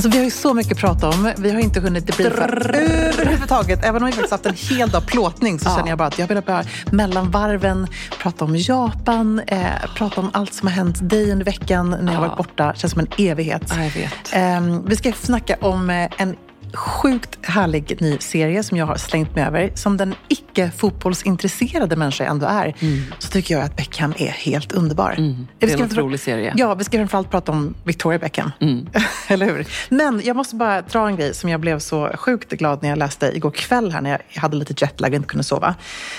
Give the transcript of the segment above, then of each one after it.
Alltså vi har ju så mycket att prata om. Vi har inte hunnit debriefa överhuvudtaget. Även om vi faktiskt haft en hel dag plåtning så ja. känner jag bara att jag vill bara mellan varven prata om Japan, eh, prata om allt som har hänt dig under veckan när jag ja. varit borta. Känns som en evighet. Ja, jag vet. Eh, vi ska snacka om eh, en sjukt härlig ny serie som jag har slängt mig över. Som den icke fotbollsintresserade människa jag ändå är, mm. så tycker jag att Beckham är helt underbar. Mm. Det är en otrolig serie. Ja, vi ska framförallt prata om Victoria Beckham. Mm. Eller hur? Men jag måste bara dra en grej som jag blev så sjukt glad när jag läste igår kväll här när jag hade lite jetlag och inte kunde sova.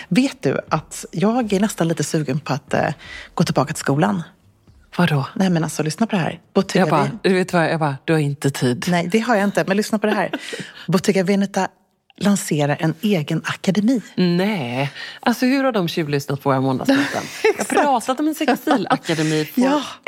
Vet du att jag är nästan lite sugen på att uh, gå tillbaka till skolan? Vadå? Nej men alltså lyssna på det här. Bottega jag bara, du vet vad, jag bara, du har inte tid. Nej, det har jag inte. Men lyssna på det här. Bottega Veneta lanserar en egen akademi. Nej, alltså hur har de tjuvlyssnat på våra måndagsmöten? jag har pratat om en sextilakademi forever.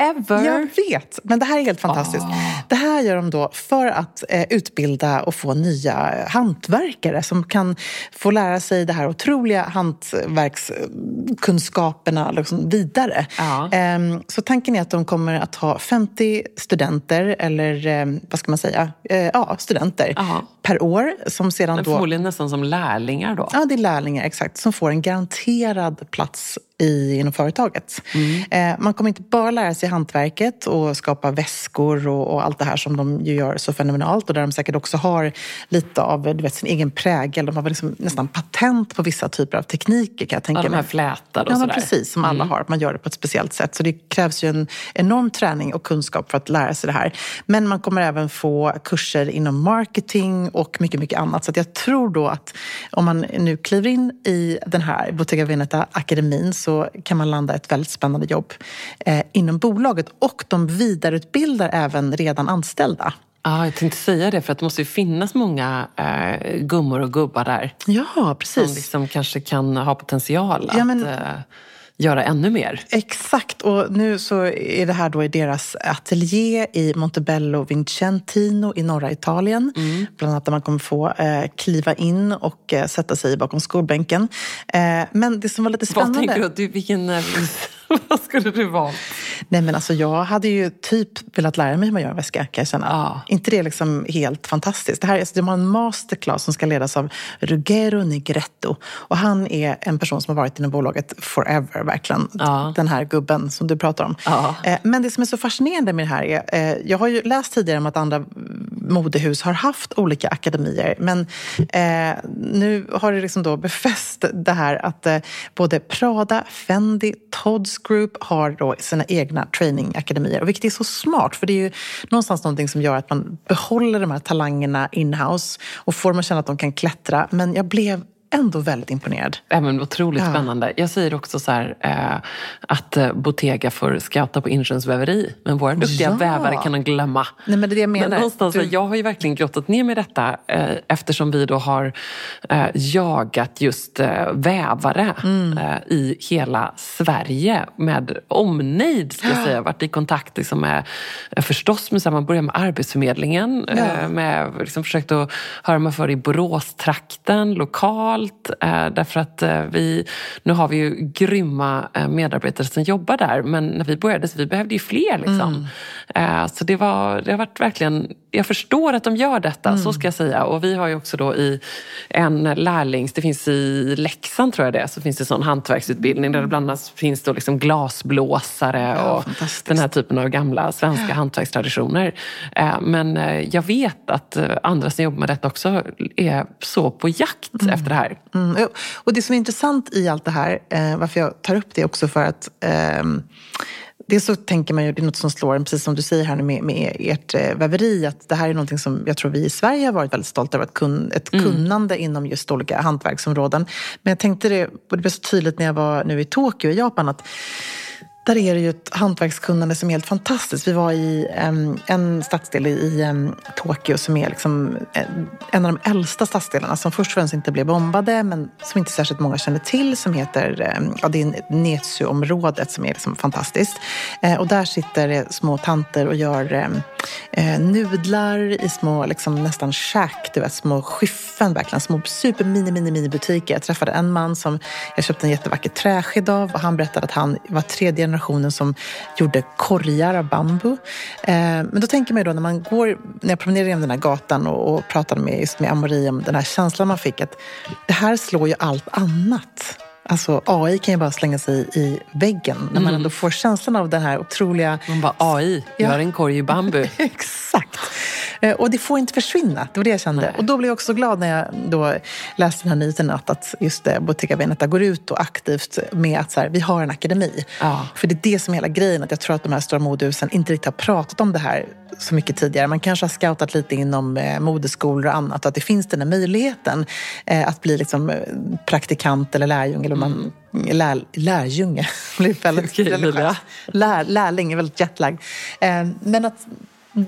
Ja, jag vet, men det här är helt fantastiskt. Oh. Det här gör de då för att eh, utbilda och få nya hantverkare som kan få lära sig det här otroliga hantverkskunskaperna liksom vidare. Ja. Eh, så tanken är att de kommer att ha 50 studenter, eller eh, vad ska man säga, eh, ja, studenter Aha. per år som sedan då Förmodligen nästan som lärlingar då? Ja, det är lärlingar, exakt. Som får en garanterad plats i, inom företaget. Mm. Eh, man kommer inte bara lära sig hantverket och skapa väskor och, och, allt det här som de ju gör så fenomenalt och där de säkert också har lite av du vet, sin egen prägel. De har väl liksom nästan patent på vissa typer av tekniker kan jag tänka mig. Ja, de här flätade och ja, sådär. precis, som alla mm. har. Man gör det på ett speciellt sätt. Så det krävs ju en enorm träning och kunskap för att lära sig det här. Men man kommer även få kurser inom marketing och mycket, mycket annat. Så jag tror då att om man nu kliver in i den här Bottega Veneta-akademin så kan man landa ett väldigt spännande jobb eh, inom bolaget. Och de vidareutbildar även redan anställda. Ja, jag tänkte säga det, för att det måste ju finnas många eh, gummor och gubbar där. Ja, precis. Som liksom kanske kan ha potential ja, men... eh, göra ännu mer. Exakt, och nu så är det här då i deras ateljé i Montebello Vincentino i norra Italien. Mm. Bland annat där man kommer få eh, kliva in och eh, sätta sig bakom skolbänken. Eh, men det som var lite spännande... Vad tänker du? Vilken... Vad skulle du valt? Nej men alltså jag hade ju typ velat lära mig hur man gör en väska kan jag känna. Ah. inte det liksom helt fantastiskt? Det här alltså, de har en masterclass som ska ledas av Ruggero Negretto. Och han är en person som har varit inom bolaget forever, verkligen. Ah. Den här gubben som du pratar om. Ah. Men det som är så fascinerande med det här är, eh, jag har ju läst tidigare om att andra modehus har haft olika akademier. Men eh, nu har det liksom då befäst det här att eh, både Prada, Fendi, Todds Group har då sina egna trainingakademier. vilket är så smart, för det är ju någonstans någonting som gör att man behåller de här talangerna inhouse och får dem att känna att de kan klättra. Men jag blev ändå väldigt imponerad. Men otroligt ja. spännande. Jag säger också så här, eh, att eh, Bottega får scouta på Inchems väveri. Men våra duktiga ja. vävare kan de glömma. Nej, men det är det jag menar. Men någonstans, du... Jag har ju verkligen grottat ner mig i detta eh, eftersom vi då har eh, jagat just eh, vävare mm. Eh, i hela Sverige med omnejd. Ska jag säga. Varit i kontakt liksom, med, förstås med, så här, man börjar med Arbetsförmedlingen. Ja. med, liksom, försökt att höra mig för i Boråstrakten, lokal allt. Eh, därför att eh, vi, nu har vi ju grymma eh, medarbetare som jobbar där. Men när vi började så vi behövde ju fler. Liksom. Mm. Så det, var, det har varit verkligen... Jag förstår att de gör detta, mm. så ska jag säga. Och vi har ju också då i en lärlings... Det finns i Leksand tror jag det så finns det sån hantverksutbildning där det bland annat finns då liksom glasblåsare ja, och den här typen av gamla svenska ja. hantverkstraditioner. Men jag vet att andra som jobbar med detta också är så på jakt mm. efter det här. Mm. Och det som är intressant i allt det här, eh, varför jag tar upp det också för att eh, Dels så tänker man ju, det är något som slår en, precis som du säger här nu med, med ert eh, väveri, att det här är någonting som jag tror vi i Sverige har varit väldigt stolta över, ett, kun, ett mm. kunnande inom just olika hantverksområden. Men jag tänkte det, och det blev så tydligt när jag var nu i Tokyo i Japan, att där är det ju ett hantverkskunnande som är helt fantastiskt. Vi var i um, en stadsdel i um, Tokyo som är liksom eh, en, av de äldsta stadsdelarna som först och främst inte blev bombade men som inte särskilt många känner till som heter um, ja, det är Netsu-området som är liksom fantastiskt. Uh, och där sitter det små tanter och gör uh, nudlar i små liksom, nästan käk, du vet, små skyffen verkligen. Små super mini, mini, mini butiker. Jag träffade en man som jag köpte en jättevacker träsked av och han berättade att han var tredje generationen som gjorde korgar av bambu. Eh, men då tänker man ju då när man går, när jag promenerade genom den här gatan och, och pratade med, just med Amori om den här känslan man fick att det här slår ju allt annat. Alltså AI kan ju bara slänga sig i väggen när man mm. ändå får känslan av den här otroliga... Man bara, AI, ja. gör en korg i bambu. Exakt. Eh, och det får inte försvinna. Det var det jag kände. Nej. Och då blev jag också glad när jag då läste den här nyheten att just det, Bottega Veneta går ut och aktivt med att så här, vi har en akademi. Ja. För det är det som är hela grejen. Att jag tror att de här stora modehusen inte riktigt har pratat om det här så mycket tidigare. Man kanske har scoutat lite inom eh, modeskolor och annat. Att det finns den här möjligheten eh, att bli liksom, eh, praktikant eller lärjunge. Eller man, mm. lär, lärjunge. blir väldigt, väldigt lär, lärling är väldigt jetlagd. Eh, men att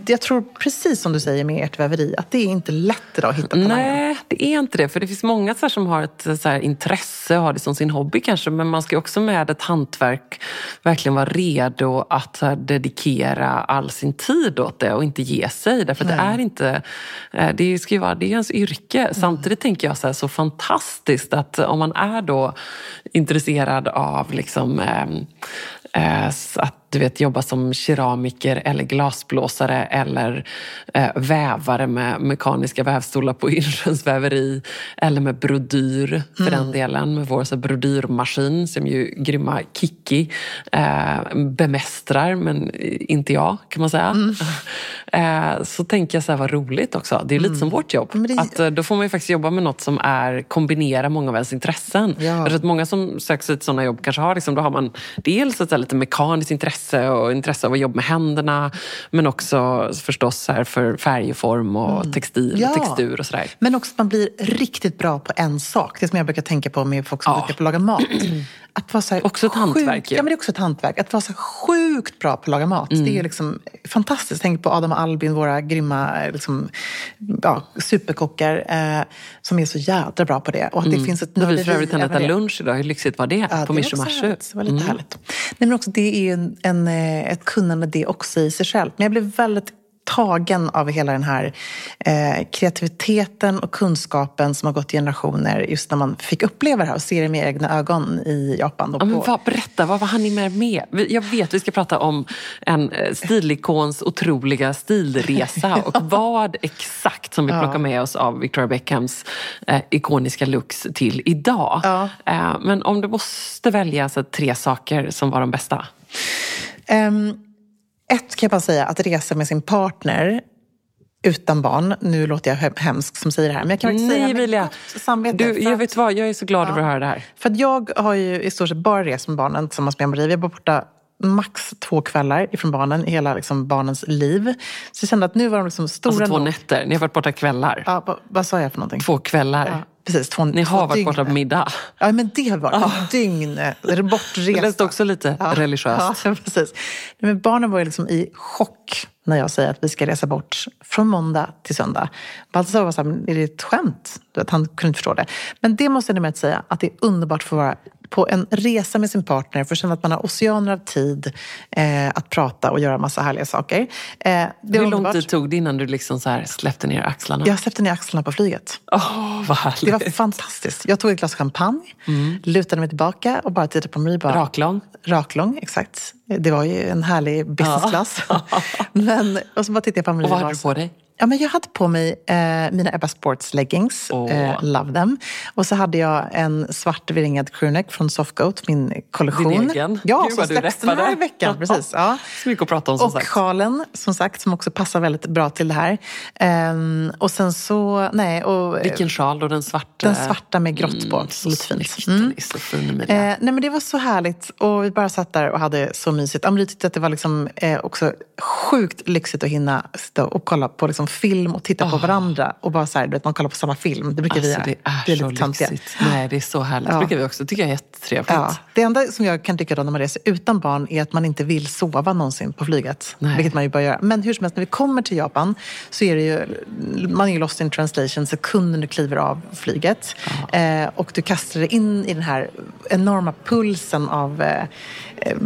jag tror precis som du säger med ert väveri, att det är inte lätt idag att hitta talanger. Nej, det är inte det. För det finns många så som har ett så intresse och har det som sin hobby kanske. Men man ska också med ett hantverk verkligen vara redo att dedikera all sin tid åt det och inte ge sig. Därför det är inte... Eh, det ska ju vara det är ens yrke. Mm. Samtidigt tänker jag så, här, så fantastiskt att om man är då intresserad av liksom, eh att du vet, jobba som keramiker eller glasblåsare eller eh, vävare med mekaniska vävstolar på Insjöns väveri eller med brodyr för mm. den delen, med vår så, brodyrmaskin som ju grymma Kiki eh, bemästrar, men inte jag kan man säga. Mm. eh, så tänker jag så här, vad roligt också. Det är lite mm. som vårt jobb. Det... Att, eh, då får man ju faktiskt jobba med något som är kombinerar många av ens intressen. Ja. Tror att många som söker sig till sådana jobb kanske har, liksom, då har man dels ett lite mekaniskt intresse intresse och intresse av att jobba med händerna. Men också förstås här för färgform och mm. textil ja. och textur och sådär. Men också att man blir riktigt bra på en sak. Det som jag brukar tänka på med folk som ja. brukar på att laga mat. Att vara så här också ett hantverk Ja, men det är också ett hantverk. Att vara så sjukt bra på att laga mat. Mm. Det är liksom fantastiskt. Tänk på Adam och Albin, våra grymma liksom, ja, superkockar eh, som är så jädra bra på det. Och att det mm. finns ett vi för övrigt hann äta lunch idag, hur lyxigt var det? Ja, på Mischu Mashu. Det var lite mm. härligt. Nej, men också, det är en, en, eh, ett kunnande det också i sig själv. Men jag blev väldigt tagen av hela den här eh, kreativiteten och kunskapen som har gått generationer just när man fick uppleva det här och se det med egna ögon i Japan. Ja, men vad, berätta, vad var han med med? Jag vet vi ska prata om en eh, stilikons otroliga stilresa och vad exakt som vi plockar ja. med oss av Victoria Beckhams eh, ikoniska looks till idag. Ja. Eh, men om du måste välja alltså, tre saker som var de bästa? Um, ett kan jag bara säga, att resa med sin partner utan barn. Nu låter jag hemsk som säger det här, men jag kan faktiskt Nej, säga Emilia. samvete. Du, jag vet vad, jag är så glad ja. över att höra det här. För jag har ju i stort sett bara rest med barnen tillsammans med Marie. Vi var borta max två kvällar ifrån barnen i hela liksom, barnens liv. Så jag kände att nu var de liksom stora Alltså två nätter? Ni har varit borta kvällar? Ja, vad, vad sa jag för någonting? Två kvällar? Ja. Precis, två, Ni har varit borta på middag? Ja, men det varit. Oh. Dygn, bortresa. Det lät också lite ja. religiöst. Ja, precis. Men barnen var ju liksom i chock när jag säger att vi ska resa bort från måndag till söndag. Baltasar var så här, är det ett skämt? Att han kunde inte förstå det. Men det måste jag med att säga, att det är underbart att få vara på en resa med sin partner, för att känna att man har oceaner av tid eh, att prata och göra massa härliga saker. Eh, Hur lång tid tog det innan du liksom så släppte ner axlarna? Jag släppte ner axlarna på flyget. Oh, vad härligt. Det var fantastiskt. Jag tog ett glas champagne, mm. lutade mig tillbaka och bara tittade på Marie. Bara, raklång? Raklång, exakt. Det var ju en härlig business class. Men, och så bara tittade jag på Marie. Och vad hade du på dig? Ja, men jag hade på mig eh, mina Ebba Sports leggings, Åh. eh, love them. Och så hade jag en svart viringad crewneck från Softgoat, min kollektion. Din egen? Ja, Gud, som släpptes den här veckan. Precis, ja. Så mycket att prata om som Och sagt. sjalen, som sagt, som också passar väldigt bra till det här. Ehm, och sen så, nej, och... eh, Vilken sjal då? Den svarta? Den svarta med grått på. Mm, så Lite fint. Mm. Är så fin. Eh, nej men det var så härligt och vi bara satt där och hade så mysigt. Amri tyckte att det var liksom, eh, också sjukt lyxigt att hinna sitta och kolla på liksom, film och titta på varandra. Och bara så här, du vet, man kollar på samma film. Det brukar vi Alltså, göra. det är Vi så lite lyxigt. Nej, det är så härligt. Ja. Det brukar vi också. tycker jag är jättetrevligt. Ja. Det enda som jag kan tycka då när man reser utan barn är att man inte vill sova någonsin på flyget. Nej. Vilket man ju bör göra. Men hur som helst, när vi kommer till Japan så är det ju, man är ju lost in translation sekunden du kliver av flyget. Eh, och du kastar dig in i den här enorma pulsen av eh, eh,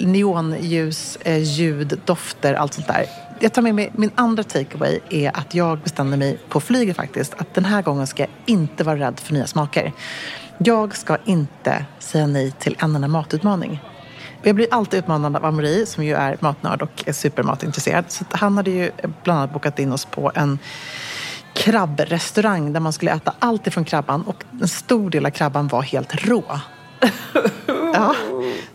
neonljus, eh, ljud, dofter, allt sånt där. Jag tar med mig, min andra takeaway är att jag bestämde mig på flyget faktiskt att den här gången ska jag inte vara rädd för nya smaker. Jag ska inte säga nej till en enda matutmaning. Jag blir alltid utmanad av Amori som ju är matnörd och är supermatintresserad. Så han hade ju bland annat bokat in oss på en krabbrestaurang där man skulle äta allt ifrån krabban och en stor del av krabban var helt rå. ja,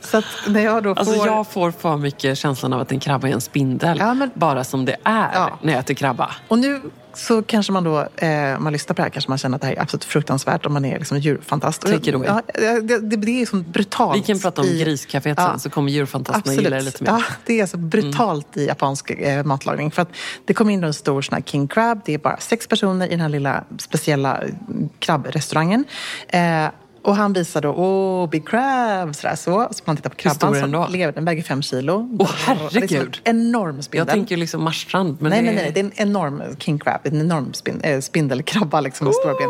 så när jag då får... Alltså jag får för mycket känslan av att en krabba är en spindel. Ja, men- Bara som det är Ja. när jag äter krabba. Och nu så kanske man då, eh, man lyssnar på det här, kanske man känner att det här är absolut fruktansvärt om man är liksom djurfantast. Take it away. Ja, det, det, det är som brutalt. Vi kan prata om i- griscaféet sen så kommer djurfantasterna gilla det lite mer. Ja, det är så brutalt i japansk eh, matlagning. För att det kommer in en stor sån här king crab. Det är bara sex personer i den här lilla speciella krabbrestaurangen. Eh, och han visar då, åh, big crab, sådär så. Så man tittar på krabban är som då? lever, den väger fem kilo. Åh, Det är som herregud. en enorm spindel. Jag tänker liksom marstrand. Men nej, det... nej, nej, det är en enorm king crab, en enorm spin, äh, spindelkrabba liksom, med stora ben.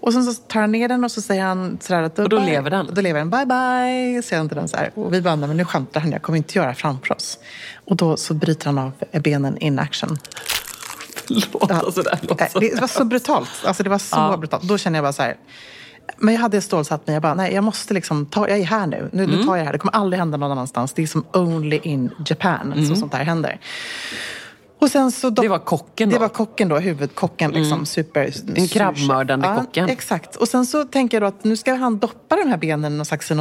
Och sen så tar han ner den och så säger han sådär att... Och då bye. lever den? Då lever den. Bye, bye, säger han till den så här. Och vi bara, "Nej, men nu skämtar han, jag kommer inte göra det framför oss. Och då så bryter han av benen in action. Låt alltså, det låter Nej, så det var så brutalt. Alltså det var så Ja. brutalt. Då kände jag bara så här. Men jag hade stålsatt mig. Jag bara, nej, jag måste liksom ta, jag är här nu. Nu, Mm. nu tar jag det här. Det kommer aldrig hända någon annanstans. Det är som only in Japan som sånt här händer. Och sen så Mm. Det var kocken då? Det var kocken då, huvudkocken. Liksom, super, En krabbmördande ja, kocken. Exakt. Och sen så tänker jag då att nu ska han doppa de här benen någon slags, för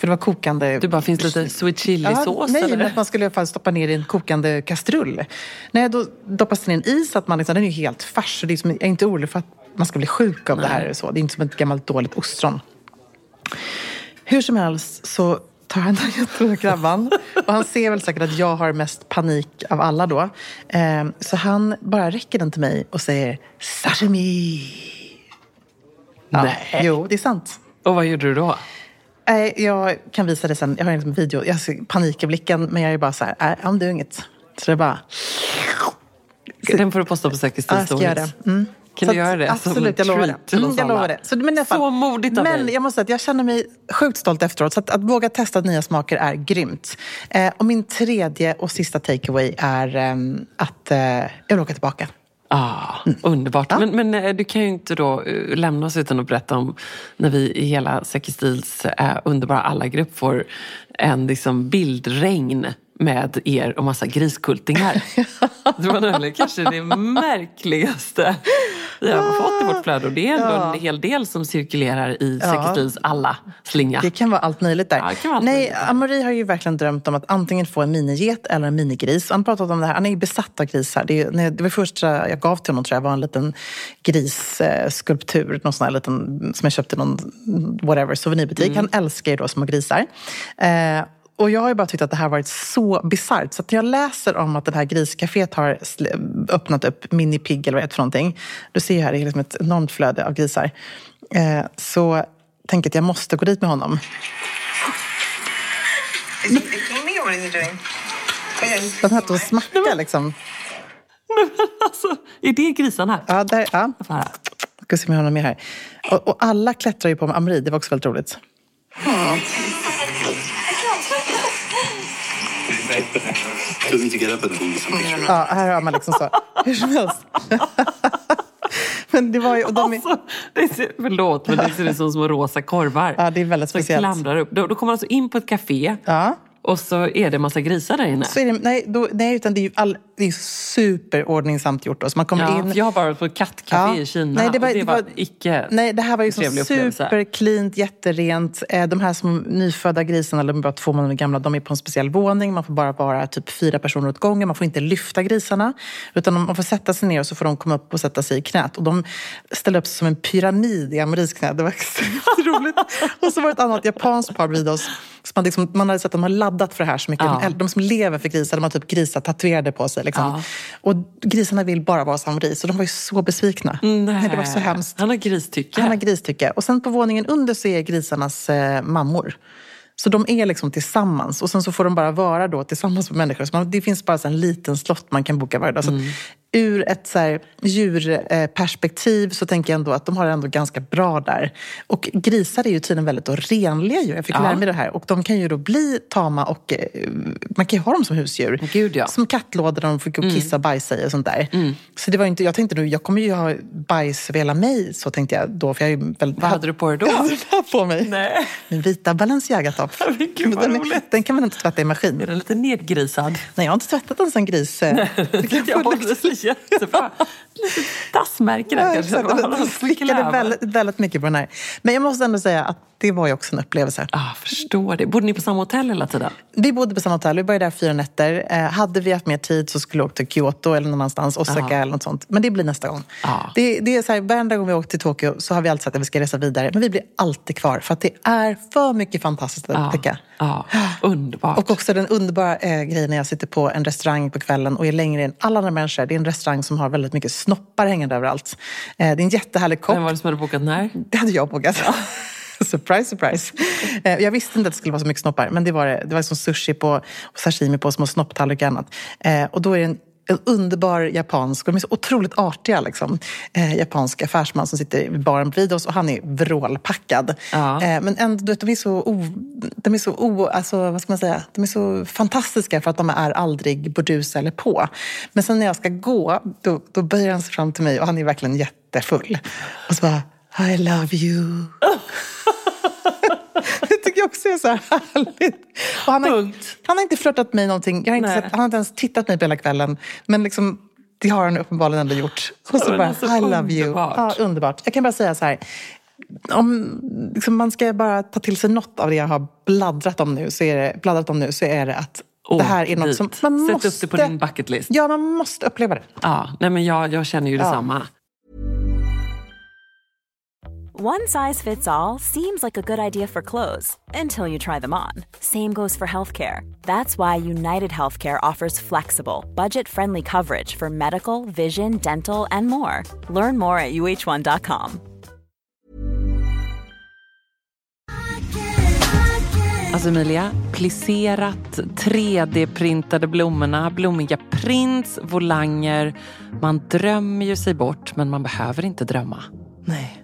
det var kokande. Du bara, finns det lite sweet chili-sås? nej, eller? men att man skulle i alla fall stoppa ner i en kokande kastrull. Nej, då doppas den i en is, att man liksom, den är ju helt färs. Så det är som, jag är inte orolig för att man ska bli sjuk av det här. Så. Det är inte som ett gammalt dåligt ostron. Hur som helst så tar han den jättestora krabban. Och han ser väl säkert att jag har mest panik av alla då. Eh, så han bara räcker den till mig och säger sashimi. Ja, Nej. Jo, det är sant. Och vad gjorde du då? Jag kan visa det sen. Jag har en video. Jag ser panik i blicken, men jag är bara så här, I'm doing it. Så det är bara... Den får du posta på Säker Ja, jag ska göra det. Mm. Kan Så du göra det? Absolut, jag lovar det. Mm, jag lovar det. Så, men, i alla fall, Så modigt av Men dig. jag måste säga att jag känner mig sjukt stolt efteråt. Så att, att våga testa nya smaker är grymt. Eh, och min tredje och sista takeaway är ehm, att eh, jag vill åka tillbaka. Ah, underbart. Men, men eh, du kan ju inte då eh, lämna oss utan att berätta om när vi i hela Säkerstils eh, underbara alla-grupp får en liksom bildregn med er och massa griskultingar. Det var nämligen kanske det märkligaste vi har fått i vårt flöde. Och det är ändå Ja. en hel del som cirkulerar i Ja. Säkerstils alla-slinga. Det kan vara allt möjligt där. Ja, allt Nej, möjligt. Amori har ju verkligen drömt om att antingen få en miniget eller en minigris. Han pratat om det här. Han är ju besatt av grisar. Det, är, det var första jag gav till honom tror jag var en liten grisskulptur. Någon sån här liten, som jag köpte i någon whatever, souvenirbutik. Mm. Han älskar ju då små grisar. Eh, och jag har ju bara tyckt att det här varit så bisarrt. Så att när jag läser om att det här griscaféet har öppnat upp Mini Pig eller vad det är för någonting. Du ser ju här, det är liksom ett enormt flöde av grisar. Eh, så tänker jag att jag måste gå dit med honom. Is it picking me or what is it doing? Oh, yeah, he's De här picking två me. smackar liksom. alltså, är det grisarna? Ja, där, ja. Höra. Ska se om jag har något mer här. Och, och alla klättrar ju på Amri, det var också väldigt roligt. Doesn't to get up and do some picture. Ja, här har man liksom så. Hur som helst. Men det var ju... Och de är, Alltså, det ser, förlåt, men det ser ut som små rosa korvar. Ja, det är väldigt Som speciellt. klamrar upp. Då, då kommer man alltså in på ett café ja, och så är det massa grisar där inne. Det, nej, då, nej, utan det är ju all, det är superordningsamt gjort. Då. Så man kommer Ja, in, jag har bara varit på kattcafé Ja. i Kina Nej, det var- och det det var, var- icke Nej, det här var ju supercleant, jätterent. Eh, De här små nyfödda grisarna, är bara två månader gamla, de är på en speciell våning. Man får bara vara typ fyra personer åt gången. Man får inte lyfta grisarna. Utan man får sätta sig ner och så får de komma upp och sätta sig i knät. Och de ställer upp sig som en pyramid i Amaris knä. Det var extremt roligt. Och så var det ett annat japanskt par bredvid oss. Som hade liksom, man hade sett att de har laddat för det här så mycket. Ja. De, som lever för grisar, de har typ grisar tatuerade på sig. Liksom. Ja. Och grisarna vill bara vara som Amaris. Och de var ju så besvikna. Nej, det var så hemskt. Han har gristycke. Han har gristycke. Och sen på våningen under så är grisarnas eh, mammor. Så de är liksom tillsammans. Och sen så får de bara vara då tillsammans med människor. Så man, det finns bara så en liten slott man kan boka varje dag. Så att ur ett så här djurperspektiv så tänker jag ändå att de har det ändå ganska bra där. Och grisar är ju tydligen väldigt då renliga djur. Jag fick Ja. lära mig det här. Och de kan ju då bli tama och eh, man kan ju ha dem som husdjur. Gud, ja. Som kattlådor där de gå och kissa och bajsa i och sånt där. Så det var inte, jag tänkte nu, jag kommer ju ha bajs över hela mig, så tänkte jag då. För jag är ju väldigt, Vad hade du på dig då? Jag hade den här på mig. Nej. Min vita Balenciaga-topp. Den, den kan man inte tvätta i maskin. Är den lite nedgrisad? Nej, jag har inte tvättat en sån gris. Jag jättebra. Lite dassmärke där Ja, kanske. exakt. Den slickade väldigt, väldigt mycket på den här. Men jag måste ändå säga att det var ju också en upplevelse. Ah, förstår det. Bodde ni på samma hotell hela tiden? Vi bodde på samma hotell, vi var där fyra nätter. Eh, hade vi haft mer tid så skulle vi åka till Kyoto eller någon annanstans, Osaka Ja. eller något sånt. Men det blir nästa gång. Ja. Det, det är så här, varenda gång vi åker till Tokyo så har vi alltid sagt att vi ska resa vidare. Men vi blir alltid kvar för att det är för mycket fantastiskt att upptäcka. Ja, underbart. Och också den underbara eh, grejen när jag sitter på en restaurang på kvällen och är längre än alla andra människor. Det är en restaurang som har väldigt mycket snoppar hängande överallt. Eh, det är en jättehärlig kock. Vem var det som hade bokat när? Det hade jag bokat. surprise, surprise. Eh, Jag visste inte att det skulle vara så mycket snoppar, men det var det. Det var som sushi på, och sashimi på små snopptallrikar och annat. Eh, Och då är det en, en underbar japansk, de är så otroligt artiga, liksom. eh, japansk affärsman som sitter vid baren bredvid oss och han är vrålpackad. Ja. Eh, men ändå, vet, de är så, o, de är så o, alltså, vad ska man säga? De är så fantastiska för att de är aldrig burdusa eller på. Men sen när jag ska gå, då, då böjer han sig fram till mig och han är verkligen jättefull. Och så bara, I love you. Tycker jag också är så här härligt. Och han, har, han har inte flörtat mig någonting. Jag har inte sett, han har inte ens tittat mig på hela kvällen. Men liksom, det har han uppenbarligen ändå gjort. Och så bara, alltså, I love you. underbart. Ja, underbart. Jag kan bara säga så här. Om liksom, man ska bara ta till sig något av det jag har bladdrat om nu så är det, bladdrat om nu, så är det att Åk det här är något dit. som man Sätt måste... upp det på din bucket list. Ja, man måste uppleva det. Ja, nej men jag, jag känner ju Ja. One size fits all seems like a good idea for clothes until you try them on. Same goes for healthcare. That's why United Healthcare offers flexible, budget friendly coverage for medical, vision, dental, and more. Learn more at uh1.com. Alltså Emilia, plisserat, 3D-printade blommorna, blommiga prints, volanger. Man drömmer ju sig bort, men man behöver inte drömma. Nej.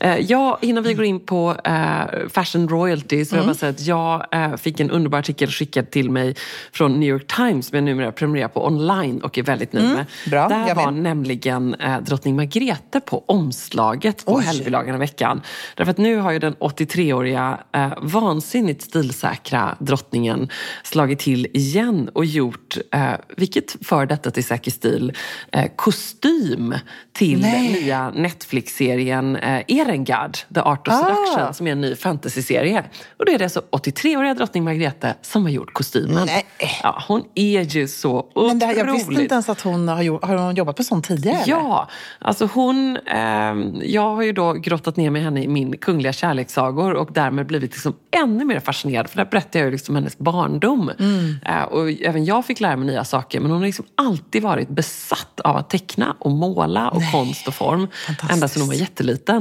Eh, Ja, innan vi går in på eh, Fashion Royalty så vill jag bara säga att jag eh, fick en underbar artikel skickad till mig från New York Times som jag numera prenumererar på online och är väldigt nöjd med. bra, Där var nämligen drottning Margrethe på omslaget på helgdagarna i veckan. Därför att nu har ju den 83-åriga eh, vansinnigt stilsäkra drottningen slagit till igen och gjort, vilket för detta till säker stil, kostym till Nej. nya Netflix-serien Erengard, The Art of Ah. Seduction, som är en ny fantasyserie. Och då är det alltså 83-åriga drottning Margrethe som har gjort kostymen. Nej. Ja, hon är ju så otroligt... Men det här, jag visste inte ens att hon har, gjort, har hon jobbat på sånt tidigare. Ja, alltså hon... ehm, jag har ju då grottat ner med henne i min kungliga kärlekssagor och därmed blivit liksom ännu mer fascinerad. För där berättar jag ju liksom hennes barndom. Mm. Eh, och även jag fick lära mig nya saker. Men hon har liksom alltid varit besatt av att teckna och måla och konst och form. Ända sedan hon var jätteliten.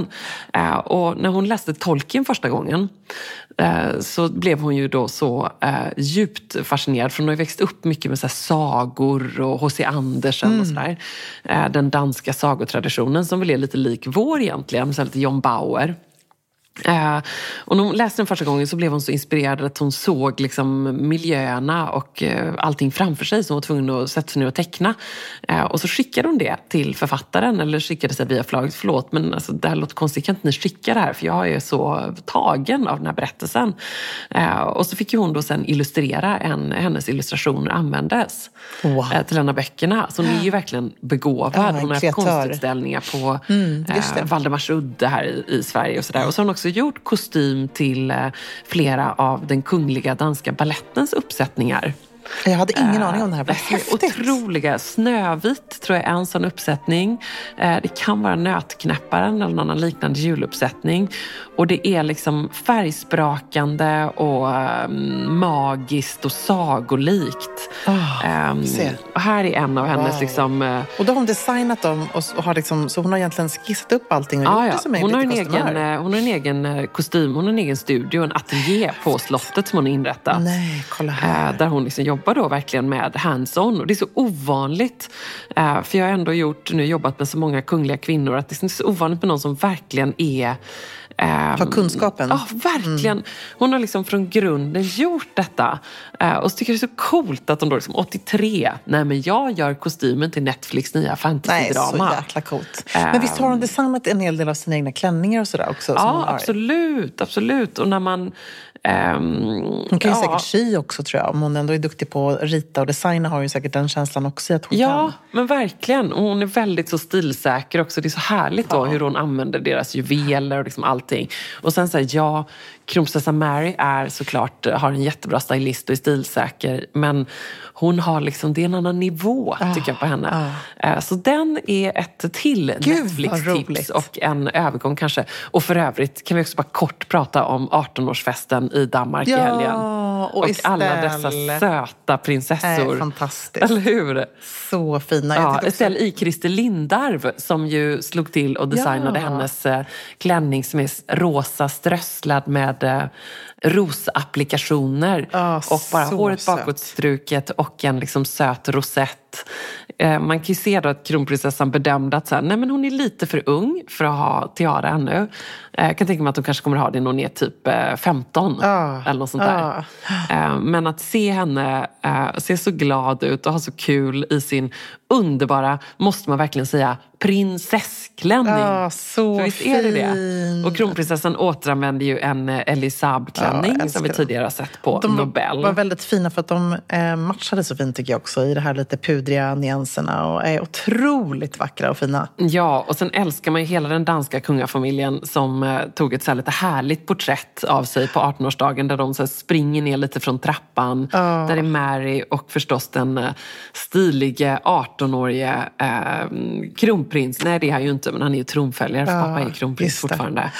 Eh, och när hon läste Tolkien första gången eh, så blev hon ju då så eh, djupt fascinerad. För hon har ju växt upp mycket med så sagor och H.C. Andersen och sådär. Den danska sagotraditionen som väl är lite lik vår egentligen, så lite John Bauer. Eh, och när hon läste den första gången så blev hon så inspirerad att hon såg liksom miljöerna och eh, allting framför sig som hon var tvungen att sätta sig ner och teckna. Eh, och så skickade hon det till författaren, eller skickade sig via förlaget. Förlåt, men alltså, det här låter konstigt. Kan inte ni skicka det här? För jag är så tagen av den här berättelsen. Och så fick hon då sen illustrera en, hennes illustrationer användes Wow. till en av böckerna. Så hon är ju verkligen begåvad. Ja, hon har haft konstutställningar på Mm, eh, Valdemarsudde här i, i Sverige och sådär. Och så har hon också gjort kostym till eh, flera av den kungliga danska ballettens uppsättningar. Jag hade ingen aning om det här. Vad är häftigt. Otroliga. Snövit tror jag är en sån uppsättning. Eh, Det kan vara Nötknäpparen eller någon annan liknande juluppsättning. Och det är liksom färgsprakande och ehm, magiskt och sagolikt. Ah, Ehm, se. och här är en av hennes Wow. liksom, eh, Och då har hon designat dem och har liksom, så hon har egentligen skissat upp allting och Ja, gjort ja. det som är Hon, har en egen, kostymör. eh, hon har en egen eh, kostym, hon har en egen studio, en ateljé på slottet som hon har inrättat. Nej, kolla här. Eh, Där hon liksom jobbar då verkligen med hands-on. Och det är så ovanligt. eh, För jag har ändå gjort, nu jobbat med så många kungliga kvinnor, att det är så ovanligt med någon som verkligen är ehm, Har kunskapen. Ja, verkligen. Hon har liksom från grunden gjort detta. Eh, Och så tycker jag det är så coolt att hon då liksom 83, nej men jag gör kostymen till Netflix nya Nej, så fantasydrama. jäkla coolt. Men visst har hon designat en hel del av sina egna klänningar och sådär också? Ja, absolut, absolut. Och när man... ehm, Hon kan ju ja, säkert sy också tror jag. Om hon ändå är duktig på att rita och designa har hon ju säkert den känslan också att hon Ja, kan. men verkligen. Och hon är väldigt så stilsäker också. Det är så härligt då hur hon använder deras juveler och liksom allting. Och sen så här, ja, kronprinsessa Mary är såklart, har en jättebra stylist och är stilsäker. Men hon har liksom, det är en annan nivå tycker jag på henne. Eh, Så den är ett till Netflix-tips och en övergång kanske. Och för övrigt kan vi också bara kort prata om 18-årsfesten i Danmark i Ja, helgen. och alla Estelle. dessa söta prinsessor. Nej, fantastiskt. Eller hur? Så fina. Jag Ja, också- Estelle i Christer Lindarw som ju slog till och designade Ja. hennes eh, klänning som är rosa strösslad med eh, rosapplikationer. Ja, och bara håret söt. bakåtstruket och en liksom söt rosett. Eh, man kan ju se då att kronprinsessan bedömde att så här, nej, men hon är lite för ung för att ha tiara ännu. Eh, jag kan tänka mig att hon kanske kommer ha det när hon är typ eh, 15 Ja. eller något sånt där. Eh, Men att se henne eh, se så glad ut och ha så kul i sin underbara, måste man verkligen säga, prinsessklänning. Ja, så För visst är det det? fin. Och kronprinsessan återanvänder ju en eh, Elisab-klänning Ja, jag som vi tidigare har sett på De Nobel. var väldigt fina för att de eh, matchade så fint tycker jag också i de här lite pudriga nyanserna och är otroligt vackra och fina. Ja, och sen älskar man ju hela den danska kungafamiljen som eh, tog ett så här lite härligt porträtt av sig på 18-årsdagen där de så springer ner lite från trappan. Där är Mary och förstås den stilige 18-årige eh, kronprins. Nej, det är han ju inte, men han är ju tronföljare för Ja, pappa är kronprins fortfarande.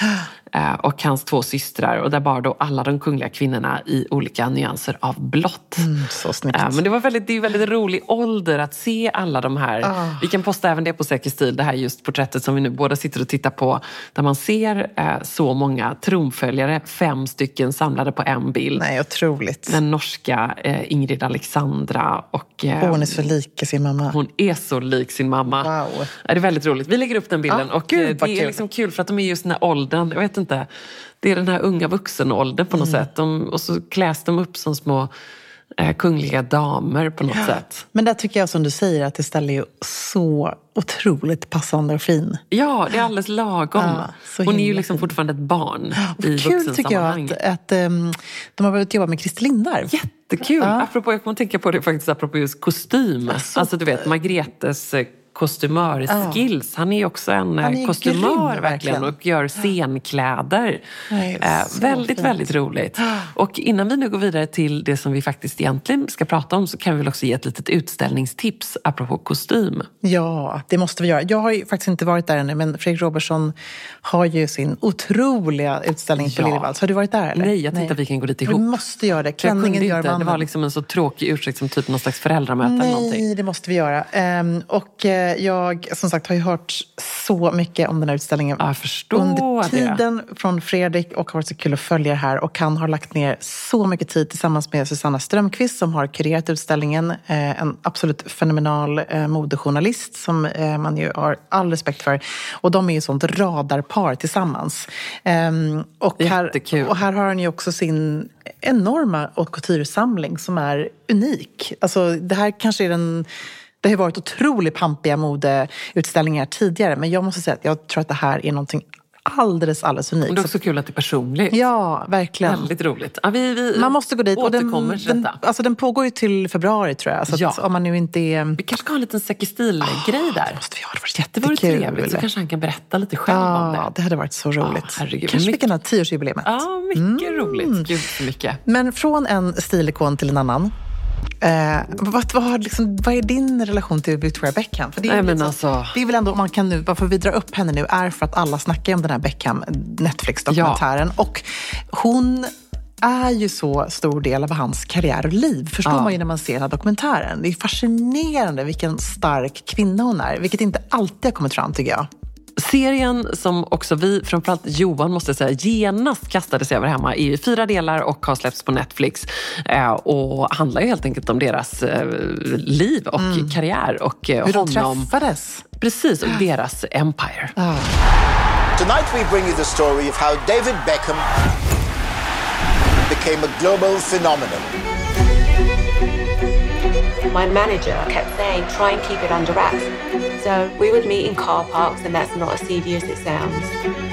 Eh, och hans två systrar och där bar då alla de kungliga kvinnorna i olika nyanser av blått. Så snyggt. Ja, men det, var väldigt, det är väldigt rolig ålder att se alla de här. Ah. Vi kan posta även det på Säker stil, det här just porträttet som vi nu båda sitter och tittar på. Där man ser eh, så många tronföljare, fem stycken samlade på en bild. Nej, otroligt. Den norska eh, Ingrid Alexandra och eh, Och hon är så lik sin mamma. hon är så lik sin mamma. Wow. Det är väldigt roligt. Vi lägger upp den bilden. Ah, och gud, eh, det är kul. liksom kul för att de är just den här åldern. Jag vet inte. Det är den här unga vuxenåldern på något Mm. sätt. De, och så kläs de upp som små eh, kungliga damer på något sätt. Men där tycker jag som du säger att Estelle är ju så otroligt passande och fin. Ja, det är alldeles lagom. Ja, Hon är ju liksom fin. fortfarande ett barn Och i kul tycker jag att, att ehm, de har börjat jobba med Christer Lindarw. Jättekul! Ja. Apropå, jag kommer att tänka på det faktiskt apropå just kostym. Alltså du vet, Margretes kostymörskills. Han är ju också en Han är kostymör grym, verkligen verkligen. och gör scenkläder. Nej, Eh, väldigt, fint. väldigt roligt. Och innan vi nu går vidare till det som vi faktiskt egentligen ska prata om så kan vi väl också ge ett litet utställningstips apropå kostym. Ja, det måste vi göra. Jag har ju faktiskt inte varit där ännu, men Fredrik Robertsson har ju sin otroliga utställning på Ja. Liljevalchs. Har du varit där? Eller? Nej, jag tänkte att vi kan gå dit ihop. Vi måste göra det. Klänningen gör mannen. Det var liksom en så tråkig ursäkt som typ någon slags föräldramöte eller någonting. Nej, det måste vi göra. Ehm, och eh, jag som sagt har ju hört så mycket om den här utställningen Ja, jag förstår under det. tiden från Fredrik och har varit så kul att följa det här. Och han har lagt ner så mycket tid tillsammans med Susanna Strömqvist som har kurerat utställningen. Eh, en absolut fenomenal eh, modejournalist som eh, man ju har all respekt för. Och de är ju sånt radarpar tillsammans. Ehm, och, här, Jättekul. och här har han ju också sin enorma haute couture-samling som är unik. Alltså, det här kanske är den... Det har varit otroligt pampiga modeutställningar tidigare men jag måste säga att jag tror att det här är någonting alldeles, alldeles unikt. det är också kul att det är personligt. Ja, verkligen. Väldigt roligt. Ja, vi, vi Man måste gå dit. Och den, den, alltså den pågår ju till februari tror jag. Så Ja. om man nu inte är... Vi kanske ska ha en liten Säker stil-grej där. Det måste vi ha. Det Det vore jättekul. trevligt. Så kanske han kan berätta lite själv om Ja, det. det hade varit så roligt. herregud. Kanske vi Mycket- kan ha tioårsjubileumet. Ja, mycket Mm. roligt. Gud mycket. Men från en stilikon till en annan. Eh, vad, vad, liksom, vad är din relation till Victoria Beckham? För det, är Nej, liksom- alltså- det är väl ändå, om man kan nu, varför vi drar upp henne nu är för att alla snackar om den här Beckham Netflix-dokumentären. Och hon är ju så stor del av hans karriär och liv. förstår Ja. man ju när man ser den här dokumentären. Det är fascinerande vilken stark kvinna hon är. Vilket inte alltid har kommit fram tycker jag. Serien som också vi, framförallt Johan måste säga, genast kastade sig över hemma i fyra delar och har släppts på Netflix. Eh, och handlar ju helt enkelt om deras eh, liv och karriär och eh, Mm. Hur de honom. träffades. Precis, och deras empire. Tonight we bring you the story of how David Beckham became a global phenomenon. My manager kept saying, try and keep it under wraps. So we would meet in car parks, and that's not as seedy as it sounds.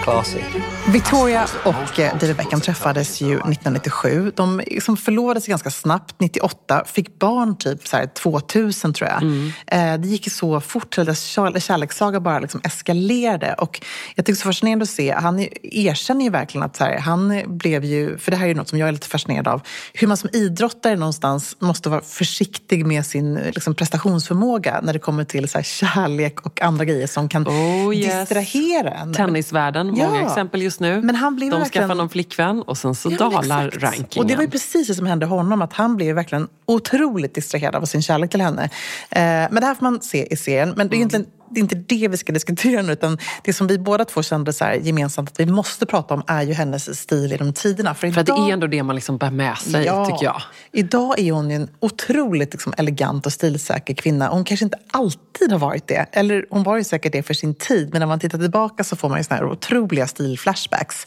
Classy. Victoria och eh, David Beckham träffades ju 1997. De liksom förlovade sig ganska snabbt, 98. Fick barn typ så här 2000 tror jag. Eh, Det gick så fort, deras kär- kärlekssaga bara liksom eskalerade. Och jag tycker det är så fascinerande att se, han erkänner ju verkligen att så här, han blev ju, för det här är ju något som jag är lite fascinerad av, hur man som idrottare någonstans måste vara försiktig med sin liksom, prestationsförmåga när det kommer till så här, kärlek och andra grejer som kan Oh, yes. distrahera en. Tennisvärlden, många Ja. exempel just nu. Men han blev De verkligen- skaffar någon flickvän och sen så Ja, dalar rankingen. Och det var ju precis det som hände honom, att han blev verkligen otroligt distraherad av sin kärlek till henne. Eh, men det här får man se i serien. Men det är egentligen det är inte det vi ska diskutera nu, utan det som vi båda två kände så här gemensamt att vi måste prata om är ju hennes stil i de tiderna. För, För att det idag- är ändå det man liksom bär med sig, tycker jag. Idag är hon ju en otroligt liksom, elegant och stilsäker kvinna. Hon kanske inte alltid har varit det. Eller hon var ju säkert det för sin tid, men när man tittar tillbaka så får man ju såna här otroliga stilflashbacks.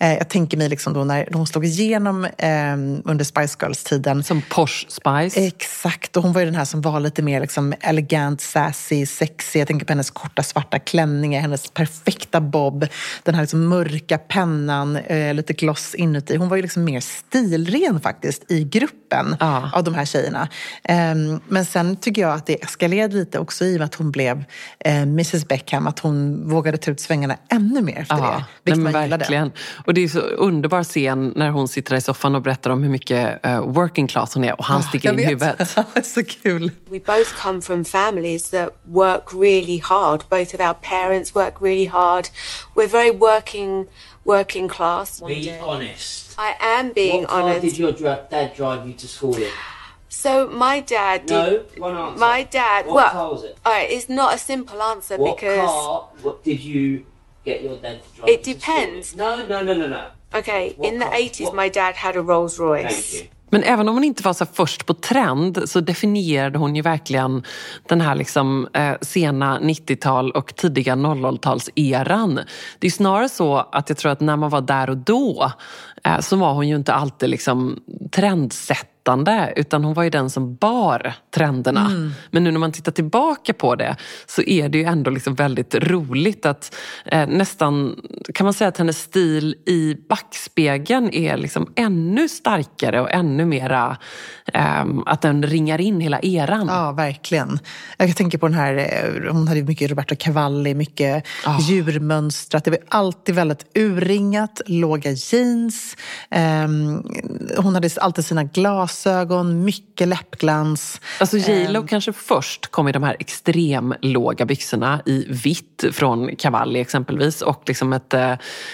Eh, jag tänker mig liksom då när hon slog igenom eh, under Spice Girls-tiden. Som Posh Spice. Exakt, och hon var ju den här som var lite mer liksom elegant, sassy, sexy. Jag tänker på hennes korta svarta klänningar, hennes perfekta bob, den här liksom mörka pennan, eh, lite gloss inuti. Hon var ju liksom mer stilren faktiskt i gruppen Ja. av de här tjejerna. Ehm, men sen tycker jag att det eskalerade lite också i och med att hon blev eh, Mrs Beckham, att hon vågade ta ut svängarna ännu mer efter det. nej, Vilket men man gillade. verkligen. Och det är så underbar scen när hon sitter i soffan och berättar om hur mycket eh, working class hon är och han sticker in i huvudet. så kul. We both come from families that work really hard. Both of our parents work really hard. We're very working working class. Be honest. I am being what car honest. did your dra- dad drive you to school in? So my dad did. No, one answer. My dad. What well, car was it? all right, it's not a simple answer What because. car what did you get your dad to drive It you to school in? depends. No, no, no, no, no. Okay, What in the 80s, What- my dad had a Rolls Royce. Thank you. Men även om hon inte var så först på trend så definierade hon ju verkligen den här liksom, eh, sena 90-tal och tidiga 00-talseran. Det är snarare så att jag tror att när man var där och då eh, så var hon ju inte alltid liksom trendsättande utan hon var ju den som bar trenderna. Men nu när man tittar tillbaka på det så är det ju ändå liksom väldigt roligt att eh, nästan kan man säga att hennes stil i backspegeln är liksom ännu starkare och ännu mera ehm, att den ringar in hela eran. Ja, verkligen. Jag tänker på den här, eh, hon hade mycket Roberto Cavalli, mycket djurmönstrat. Det var alltid väldigt urringat, låga jeans. Ehm, hon hade alltid sina glasögon, mycket läppglans. Alltså J Lo kanske först kom i de här extremlåga byxorna i vitt från Cavalli exempelvis och liksom ett, eh,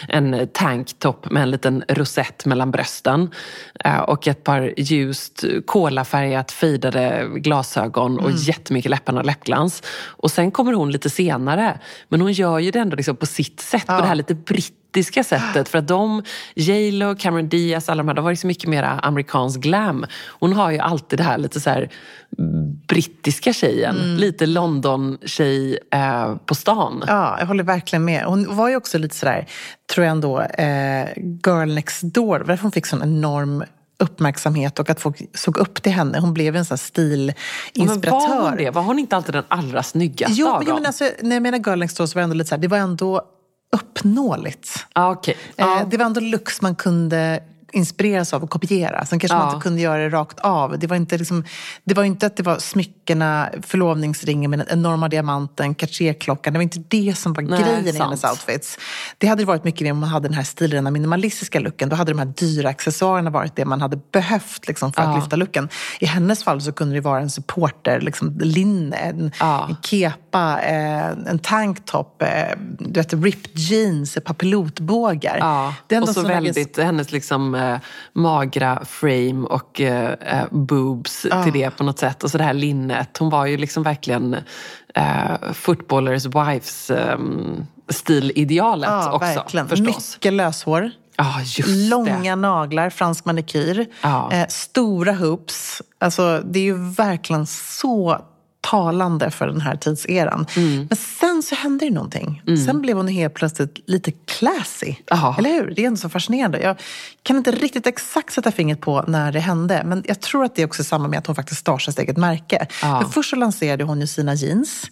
en tanktop med en liten rosett mellan brösten eh, och ett par ljust kolafärgat fejdade glasögon och jättemycket läpparna och läppglans. Och sen kommer hon lite senare men hon gör ju det ändå liksom på sitt sätt, på det här lite brittiska sättet. För att de, J Lo, Cameron Diaz, alla de här, de var så mycket mer amerikansk glam. Hon har ju alltid det här lite så här brittiska tjejen. Lite London-tjej eh, på stan. Ja, jag håller verkligen med. Hon var ju också lite sådär, tror jag ändå, eh, girl next door. Därför hon fick sån enorm uppmärksamhet och att folk såg upp till henne. Hon blev en sån här Men var stilinspiratör. hon det? Var hon inte alltid den allra snyggaste Jo, av men, jo, dem? men alltså, när jag menar girl next door så var det ändå lite så här, det var ändå uppnåeligt. ah, okej. Eh, Ja. Det var ändå looks man kunde inspireras av och kopiera. Sen kanske man Ja. inte kunde göra det rakt av. Det var inte, liksom, det var inte att det var smyckena, förlovningsringen med den enorma diamanten, Cartier-klockan. Det var inte det som var Nej, grejen i sant. hennes outfits. Det hade varit mycket mer om man hade den här stilrena minimalistiska looken. Då hade de här dyra accessoarerna varit det man hade behövt liksom, för att Ja. lyfta looken. I hennes fall så kunde det vara en supporter, liksom, linne, en, Ja. en kepa, eh, en tanktop, eh, du vet, ripped jeans, pilotbågar. Ja, Det är ändå och så väldigt, hennes liksom eh, magra frame och eh, eh, boobs till det på något sätt. Och så det här linnet. Hon var ju liksom verkligen eh, footballers wives eh, stilidealet Ja, också verkligen. förstås. Mycket löshår. Just Långa det. naglar, fransk manikyr. Ja. Eh, stora hoops. Alltså, det är ju verkligen så talande för den här tidseran. Mm. Men sen så hände det någonting. Sen blev hon helt plötsligt lite classy. Ja. Eller hur? Det är ändå så fascinerande. Jag kan inte riktigt exakt sätta fingret på när det hände. Men jag tror att det är också samma med att hon faktiskt startar sitt eget märke. För först så lanserade hon ju sina jeans.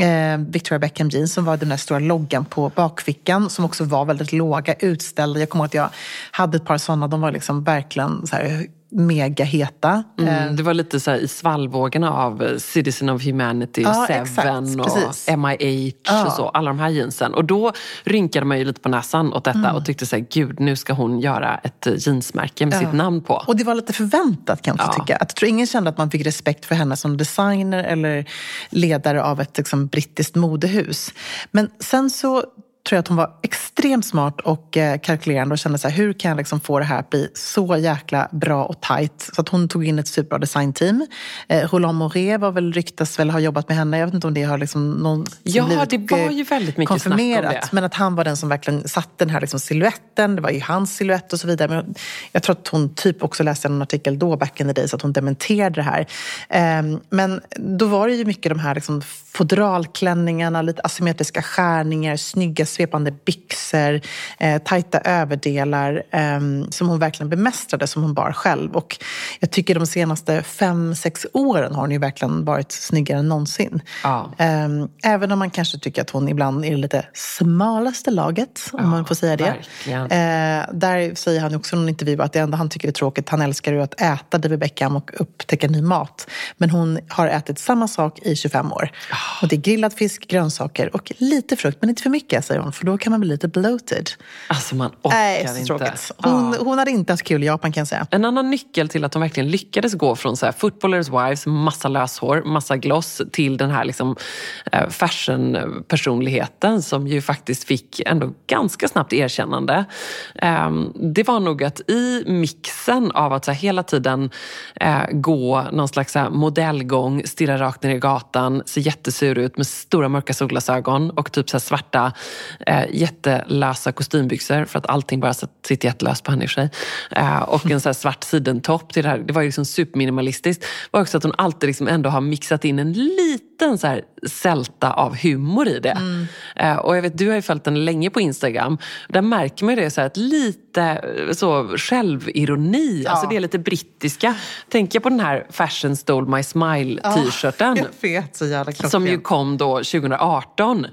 Eh, Victoria Beckham jeans som var den där stora loggan på bakfickan. Som också var väldigt låga, utställda. Jag kommer ihåg att jag hade ett par sådana. De var liksom verkligen så här mega heta. Mm, det var lite så i svallvågorna av eh, Citizen of Humanity, Ja, Seven exakt, och precis. MIH Ja. och så. Alla de här jeansen. Och då rynkade man ju lite på näsan åt detta Mm. och tyckte så här, gud nu ska hon göra ett eh, jeansmärke med Ja. sitt namn på. Och det var lite förväntat kan jag Ja. tycka. Att jag tror ingen kände att man fick respekt för henne som designer eller ledare av ett liksom, brittiskt modehus. Men sen så tror jag att hon var extremt smart och eh, kalkylerande och kände så här, hur kan jag liksom få det här att bli så jäkla bra och tajt? Så att hon tog in ett superbra designteam. Eh, Roland Moret var väl, ryktas väl ha jobbat med henne. Jag vet inte om det har liksom någon Ja, blivit, det var ju väldigt mycket snack om det. Men att han var den som verkligen satte den här liksom siluetten. Det var ju hans siluett och så vidare. Men jag tror att hon typ också läste en artikel då, back in the days, att hon dementerade det här. Ehm, men då var det ju mycket de här liksom fodralklänningarna, lite asymmetriska skärningar, snygga svepande byxor, eh, tajta överdelar eh, som hon verkligen bemästrade, som hon bar själv. Och jag tycker de senaste fem, sex åren har hon ju verkligen varit snyggare än någonsin. Ja. Eh, även om man kanske tycker att hon ibland är det lite smalaste laget, om man får säga det. Eh, där säger han också i någon intervju att det enda han tycker är tråkigt, han älskar ju att äta David Beckham och upptäcka ny mat. Men hon har ätit samma sak i 25 år. Och det är grillad fisk, grönsaker och lite frukt, men inte för mycket säger hon, för då kan man bli lite bloated. Alltså man orkar Nej, så inte. tråkigt. Hon, Ja. hon hade inte haft kul i Japan kan jag säga. En annan nyckel till att hon verkligen lyckades gå från så här footballers wives, massa löshår, massa gloss till den här liksom, eh, fashion-personligheten som ju faktiskt fick ändå ganska snabbt erkännande. Ehm, det var nog att i mixen av att så hela tiden eh, gå någon slags modellgång, stirra rakt ner i gatan, se jättesur ut med stora mörka solglasögon och typ så svarta eh, jättelösa kostymbyxor för att allting bara sitter jättelöst på henne i och för sig. Eh, och en så här svart sidentopp till det här. Det var ju liksom superminimalistiskt. var också att hon alltid liksom ändå har mixat in en liten så här sälta av humor i det. Eh, och jag vet, du har ju följt den länge på Instagram. Där märker man ju det så här, att lite eh, så självironi, alltså det är lite brittiska. Tänker jag på den här Fashion Stole My Smile t-shirten. Jag vet, så jävla klockrent. Som ju kom då 2018.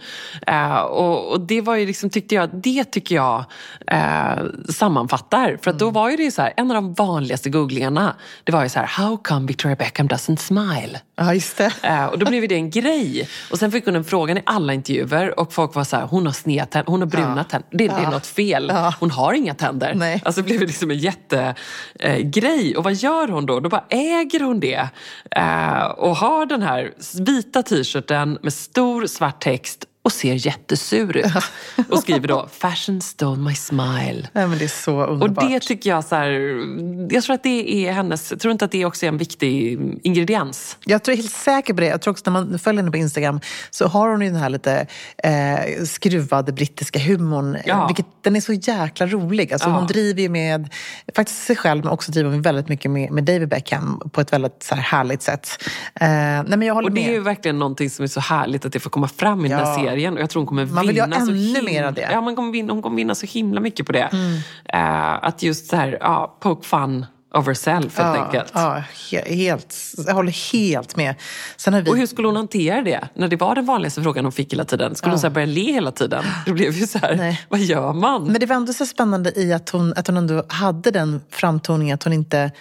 Eh, och, och det var ju liksom, tyckte jag, det tycker jag eh, sammanfattar. För att då var ju det så här, en av de vanligaste googlingarna, det var ju så här, how come Victoria Beckham doesn't smile? Ja, just det. Eh, och då blev det en grej. Och sen fick hon den frågan i alla intervjuer och folk var så här, hon har sneda tänder, hon har bruna tänder. Det, det är något fel. Hon har inga tänder. Nej. Alltså det blev liksom en jättegrej. Eh, och vad gör hon då? Då bara äger hon det. Eh, och har den här vita t-shirten med stor svart text och ser jättesur ut. Och skriver då, fashion stole my smile. Nej, men det är så Och underbart. det tycker jag så här, jag tror att det är hennes, jag tror inte att det också är en viktig ingrediens. Jag tror helt säker på det. Jag tror också när man följer henne på Instagram så har hon ju den här lite eh, skruvade brittiska humorn. Ja. Vilket, den är så jäkla rolig. Alltså, Ja. Hon driver ju med faktiskt sig själv men också driver hon väldigt mycket med, med David Beckham på ett väldigt så här, härligt sätt. Eh, nej, men jag håller Och det med. är ju verkligen någonting som är så härligt att det får komma fram i den här Ja. Serien. Och jag tror hon kommer Man vill ju ha vinna ännu mer av det. Ja, man kommer vinna, hon kommer vinna så himla mycket på det. Eh, att just så här, ja, poke fun of herself helt ja, enkelt. ja, he- helt, jag håller helt med. Vi... Och hur skulle hon hantera det? När det var den vanligaste frågan hon fick hela tiden. Skulle hon så börja le hela tiden? Det blev ju så här, Nej. vad gör man? Men det var ändå så spännande i att hon, att hon ändå hade den framtoningen, att hon inte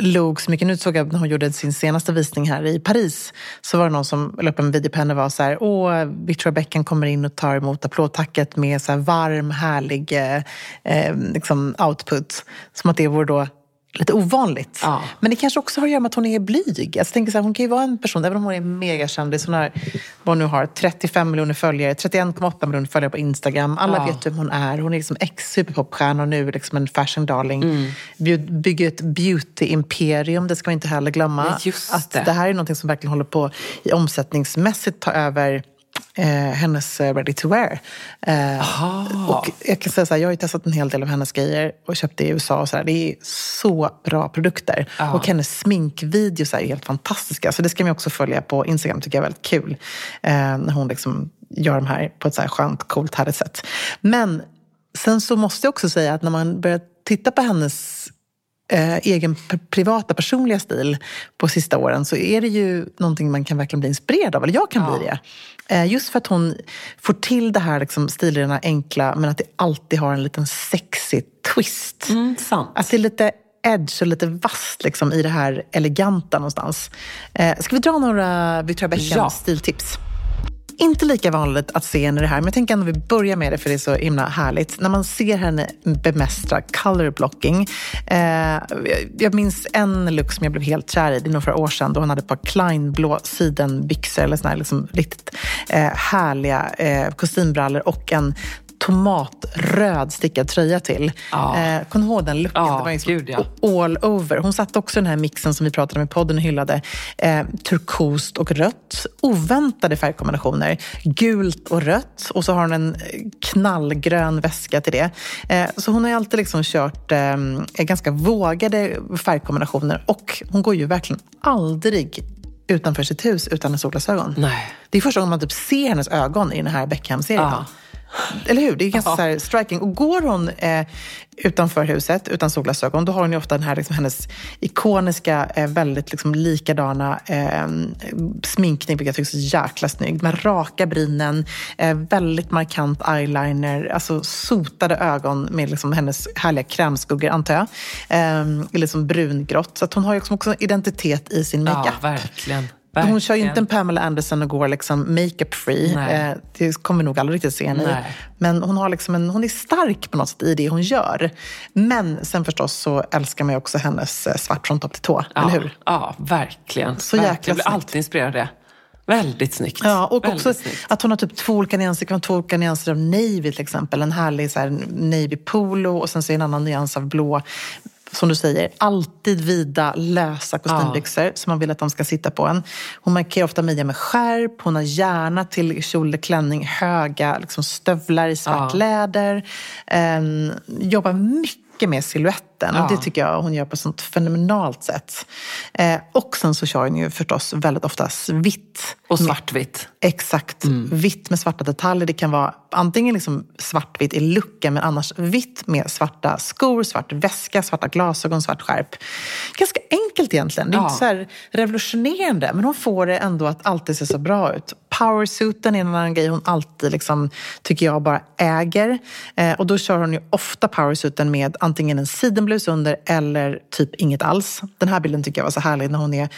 log så mycket. Nu såg jag när hon gjorde sin senaste visning här i Paris, så var det någon som la upp en video på henne och var så här, åh, Victoria Beckham kommer in och tar emot applådtacket med så här varm, härlig eh, eh liksom output. Som att det vore då lite ovanligt. Ja. Men det kanske också har att göra med att hon är blyg. Jag tänker så här, hon kan ju vara en person, även om hon är megakändis, hon har, vad nu har, 35 miljoner följare, 31,8 miljoner följare på Instagram. Alla Ja. vet vem hon är. Hon är liksom ex-superpopstjärna och nu liksom en fashion darling. Mm. Bygger ett beauty-imperium, det ska man inte heller glömma. Just att det. det här är något som verkligen håller på i omsättningsmässigt ta över eh, hennes eh, ready to wear. Eh, och jag kan säga så här, jag har ju testat en hel del av hennes grejer och köpt det i USA. Och så här, det är så bra produkter. Och hennes sminkvideos är helt fantastiska. Så det ska man också följa på Instagram, tycker jag är väldigt kul. Eh, när hon liksom gör de här på ett så här skönt, coolt, härligt sätt. Men sen så måste jag också säga att när man börjar titta på hennes eh, egen privata personliga stil på sista åren så är det ju någonting man kan verkligen bli inspirerad av. Eller jag kan bli det. Eh, just för att hon får till det här liksom, stilrena, enkla men att det alltid har en liten sexy twist. Mm, sant. Att det är lite edge och lite vasst liksom, i det här eleganta någonstans. Eh, ska vi dra några Victoria Beckham Ja. Inte lika vanligt att se henne i det här, men jag tänker ändå vi börjar med det för det är så himla härligt. När man ser henne bemästra color blocking. Eh, jag- minns en look som jag blev helt kär i, det är nog för några år sedan, då hon hade ett par kleinblå sidenbyxor, eller såna här liksom riktigt eh, härliga eh, kostymbrallor och en tomatröd stickad tröja till. Ja. Eh, kommer ihåg den looken? Ja, det var liksom gud, ja. all over. Hon satte också den här mixen som vi pratade om i podden och hyllade. Eh, turkost och rött. Oväntade färgkombinationer. Gult och rött. Och så har hon en knallgrön väska till det. Eh, så hon har ju alltid liksom kört eh, ganska vågade färgkombinationer. Och hon går ju verkligen aldrig utanför sitt hus utan solglasögon. Nej. Det är första gången man typ ser hennes ögon i den här Beckham-serien. Ja. Eller hur? Det är ganska så här striking. Och går hon eh, utanför huset utan solglasögon, då har hon ju ofta den här, liksom, hennes ikoniska, eh, väldigt liksom, likadana eh, sminkning, vilket jag tycker är så jäkla snygg. Med raka brynen, eh, väldigt markant eyeliner, alltså sotade ögon med liksom, hennes härliga krämskuggor, antar jag. Eh, liksom brungrått. Så hon har ju liksom också identitet i sin makeup. Ja, verkligen. Hon kör ju inte en Verkligen. Pamela Anderson och går liksom makeup free. Eh, det kommer vi nog aldrig riktigt se henne i. Nej. Men hon, har liksom en, hon är stark på något sätt i det hon gör. Men sen förstås så älskar man ju också hennes eh, svart från topp till tå. Ja, Eller hur? Ja, verkligen. Så verkligen. jäkla Jag blir alltid inspirerad av det. Väldigt snyggt. Ja, och Väldigt också snyggt. att hon har typ två olika nyanser, kan två olika nyanser av navy till exempel. En härlig så här, navy polo och sen så en annan nyans av blå. Som du säger, alltid vida, lösa kostymbyxor som man vill att de ska sitta på en. Hon markerar ofta midjan med skärp. Hon har gärna till kjol eller klänning höga liksom stövlar i svart Ja. läder. Um, jobbar mycket med siluetten och Ja. det tycker jag hon gör på ett sånt fenomenalt sätt. Eh, och sen så kör hon ju förstås väldigt ofta vitt. Och svartvitt. Exakt. Mm. Vitt med svarta detaljer. Det kan vara antingen liksom svartvitt i looken men annars vitt med svarta skor, svart väska, svarta glasögon, svart skärp. Ganska enkelt egentligen. Det är Ja. inte så revolutionerande men hon får det ändå att alltid se så bra ut. Powersuiten är en annan grej hon alltid, liksom, tycker jag, bara äger. Eh, och då kör hon ju ofta powersuiten med antingen en sidenblus under eller typ inget alls. Den här bilden tycker jag var så härlig när hon är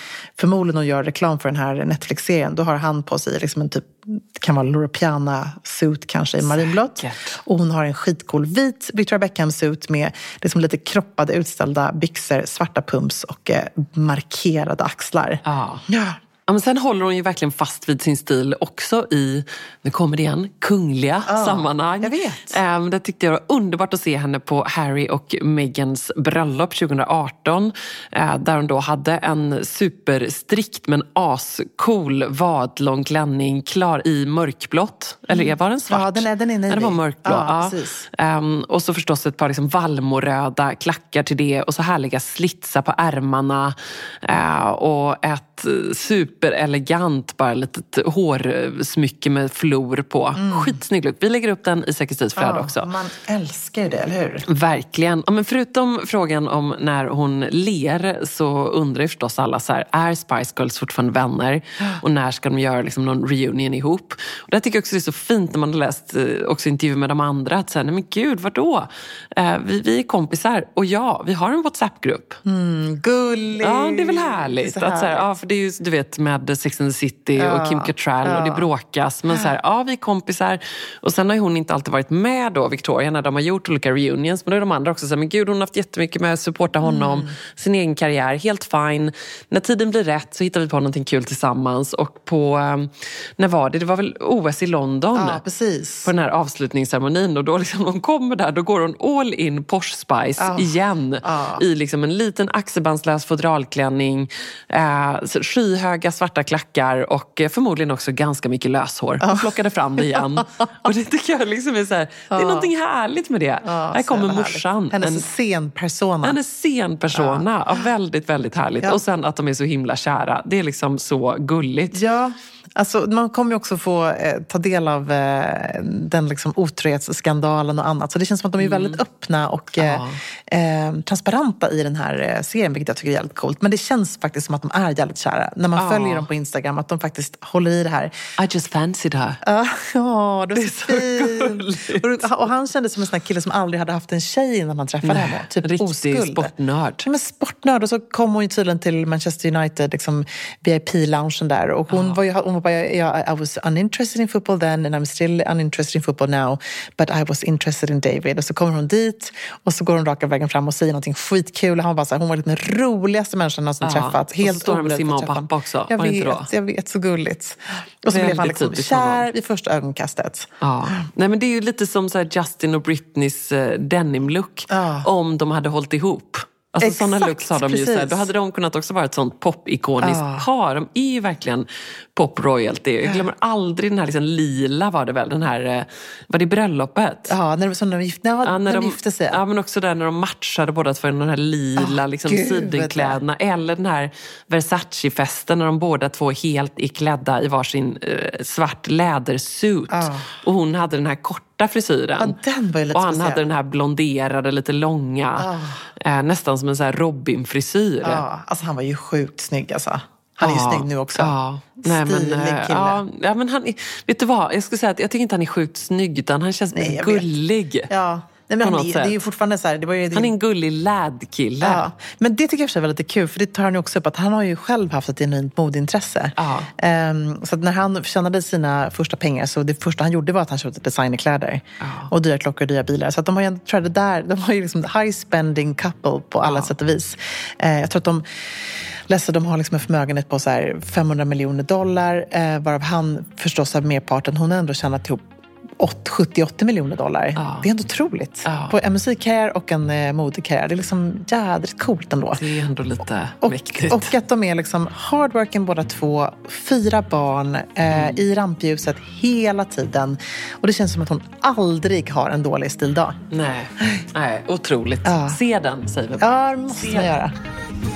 förmodligen och gör reklam för den här Netflix-serien. Då har han på sig liksom en typ, det kan vara Laura Piana-suit kanske i marinblått. Och hon har en skitcool vit Victoria Beckham-suit med liksom lite kroppade utställda byxor, svarta pumps och eh, markerade axlar. Ja. Ja. Ja, men sen håller hon ju verkligen fast vid sin stil också i, nu kommer det igen, kungliga sammanhang. jag vet. Ehm, det tyckte jag var underbart att se henne på Harry och Megans bröllop 2018. eh, där hon då hade en superstrikt men ascool vadlång klänning klar i mörkblått. Eller var den svart? Ja, den är- den är. Ja, den var mörkblå. Ja, precis. Ehm, och så förstås ett par liksom vallmoröda klackar till det och så härliga slitsar på ärmarna. Eh, och ett eh, superelegant bara litet hårsmycke med flor på. Skitsnygg look. Vi lägger upp den i säkerhetsflöde Mm. Ja, också. Man älskar ju det, eller hur? Verkligen. Ja, men förutom frågan om när hon ler så undrar ju förstås alla så här, är Spice Girls fortfarande vänner? Och när ska de göra liksom någon reunion ihop? Och det tycker jag också det är så fint när man har läst eh, också intervjuer med de andra. Att säga, nej men gud, vadå? Eh, vi, vi är kompisar och ja, vi har en WhatsApp-grupp. Gulligt! Ja, det är väl härligt. Så att, så här, härligt. ja, för det är ju, du vet, med Sex and the City Ja, och Kim Cattrall och det ja. bråkas. Men så här, ja, vi är kompisar. Och sen har hon inte alltid varit med då, Victoria, när de har gjort olika reunions. Men då är de andra också så här, men gud, hon har haft jättemycket med att supporta honom, Mm. sin egen karriär. Helt fine. När tiden blir rätt så hittar vi på någonting kul tillsammans. Och på, eh, när var det? Det var väl OS i London? Ja, precis. på den här avslutningsceremonin och då liksom hon kommer där, då går hon all in Porsche Spice Ja. igen. Ja. I liksom en liten axelbandslös fodralklänning, eh, skyhöga svarta klackar och eh, förmodligen också ganska mycket löshår. Hon plockade fram det igen. och det tycker jag liksom är så här, det är någonting härligt med det. Här kommer morsan. Hennes En, scenpersona. hennes scenpersona. Ja. väldigt, väldigt härligt. Och sen att de är så himla kära. Det är liksom så gulligt. Ja, alltså man kommer ju också få eh, ta del av eh, den liksom otrohetsskandalen och annat. Så det känns som att de är väldigt öppna och eh, eh, transparenta i den här eh, serien, vilket jag tycker är jävligt coolt. Men det känns faktiskt som att de är jävligt kära. När man Ja. följer dem på Instagram, att de faktiskt håller i det här. I just fancied her. Ja, ja, det är så, så gulligt. Och, och han kändes som en sån här kille som aldrig hade haft en tjej innan man träffade Nej, henne. Typ riktig oskuld. sportnörd. Ja, men sportnörd. Och så kom hon ju tydligen till Manchester United, liksom VIP-loungen där. Och hon, var ju, hon var på bara, jag, I was uninterested in football then and I'm still uninterested in football now. But I was interested in David. Och så kommer hon dit och så går hon raka vägen fram och säger någonting skitkul. Han bara så här, hon var den roligaste människan någonsin Ja, träffat. och så Helt står han med sin mamma och pappa också. Jag Var vet, då? jag vet. Så gulligt. Och så blev han liksom kär vid första ögonkastet. Ja. Nej, men det är ju lite som så Justin och Britneys eh, denim-look. Ja. Om de hade hållit ihop. Alltså Exakt, sådana looks har de ju. Så här, precis. då hade de kunnat också vara ett sånt pop-ikoniskt Ja. par. De är ju verkligen pop-royalty. Jag glömmer aldrig den här liksom lila var det väl? Den här, eh, var det bröllopet? Ja, när de, som de, gift, ja, Ja, när de gifte sig. Ja, men också där när de matchade båda två i de här lila Ah, liksom, gud, sidenkläderna. Eller den här Versace-festen när de båda två helt är klädda i varsin eh, svart lädersuit. Ah. Och hon hade den här korta frisyren. Ja, och han hade den här blonderade, lite långa. Eh, nästan som en så här Robin-frisyr. Ja, alltså han var ju sjukt snygg alltså. Han är ju snygg nu också. Nej, men, Stilig eh, kille. Ja, ja, men han, vet du vad? Jag skulle säga att jag tycker inte han är sjukt snygg utan han känns Nej, gullig. Ja. Nej, men han, är- det är ju fortfarande så här, det var ju, Han är en gullig lad-kille. Ja, men det tycker jag för sig var lite kul, för det tar han ju också upp att han har ju själv haft ett genuint modintresse. Ja. Ehm, så när han tjänade sina första pengar så det första han gjorde var att han köpte designerkläder. Och dyra klockor och dyra bilar. Så att de har ju, jag tror att det där, de har ju liksom high spending couple på alla sätt och vis. Eh, jag tror att de Lessa, de har liksom en förmögenhet på så här 500 miljoner dollar, eh, varav han förstås har merparten. Hon har ändå tjänat ihop 70-80 miljoner dollar. Ja. Det är ändå otroligt. Ja. På en musikkarriär och en eh, modekarriär. Det är liksom jädrigt coolt ändå. Det är ändå lite Och, mäktigt. och att de är liksom hardworking båda två, fyra barn, eh, Mm. i rampljuset hela tiden. Och det känns som att hon aldrig har en dålig stildag. Nej, nej otroligt. Ja. Se den, säger vi bara. Ja, det måste man göra. Just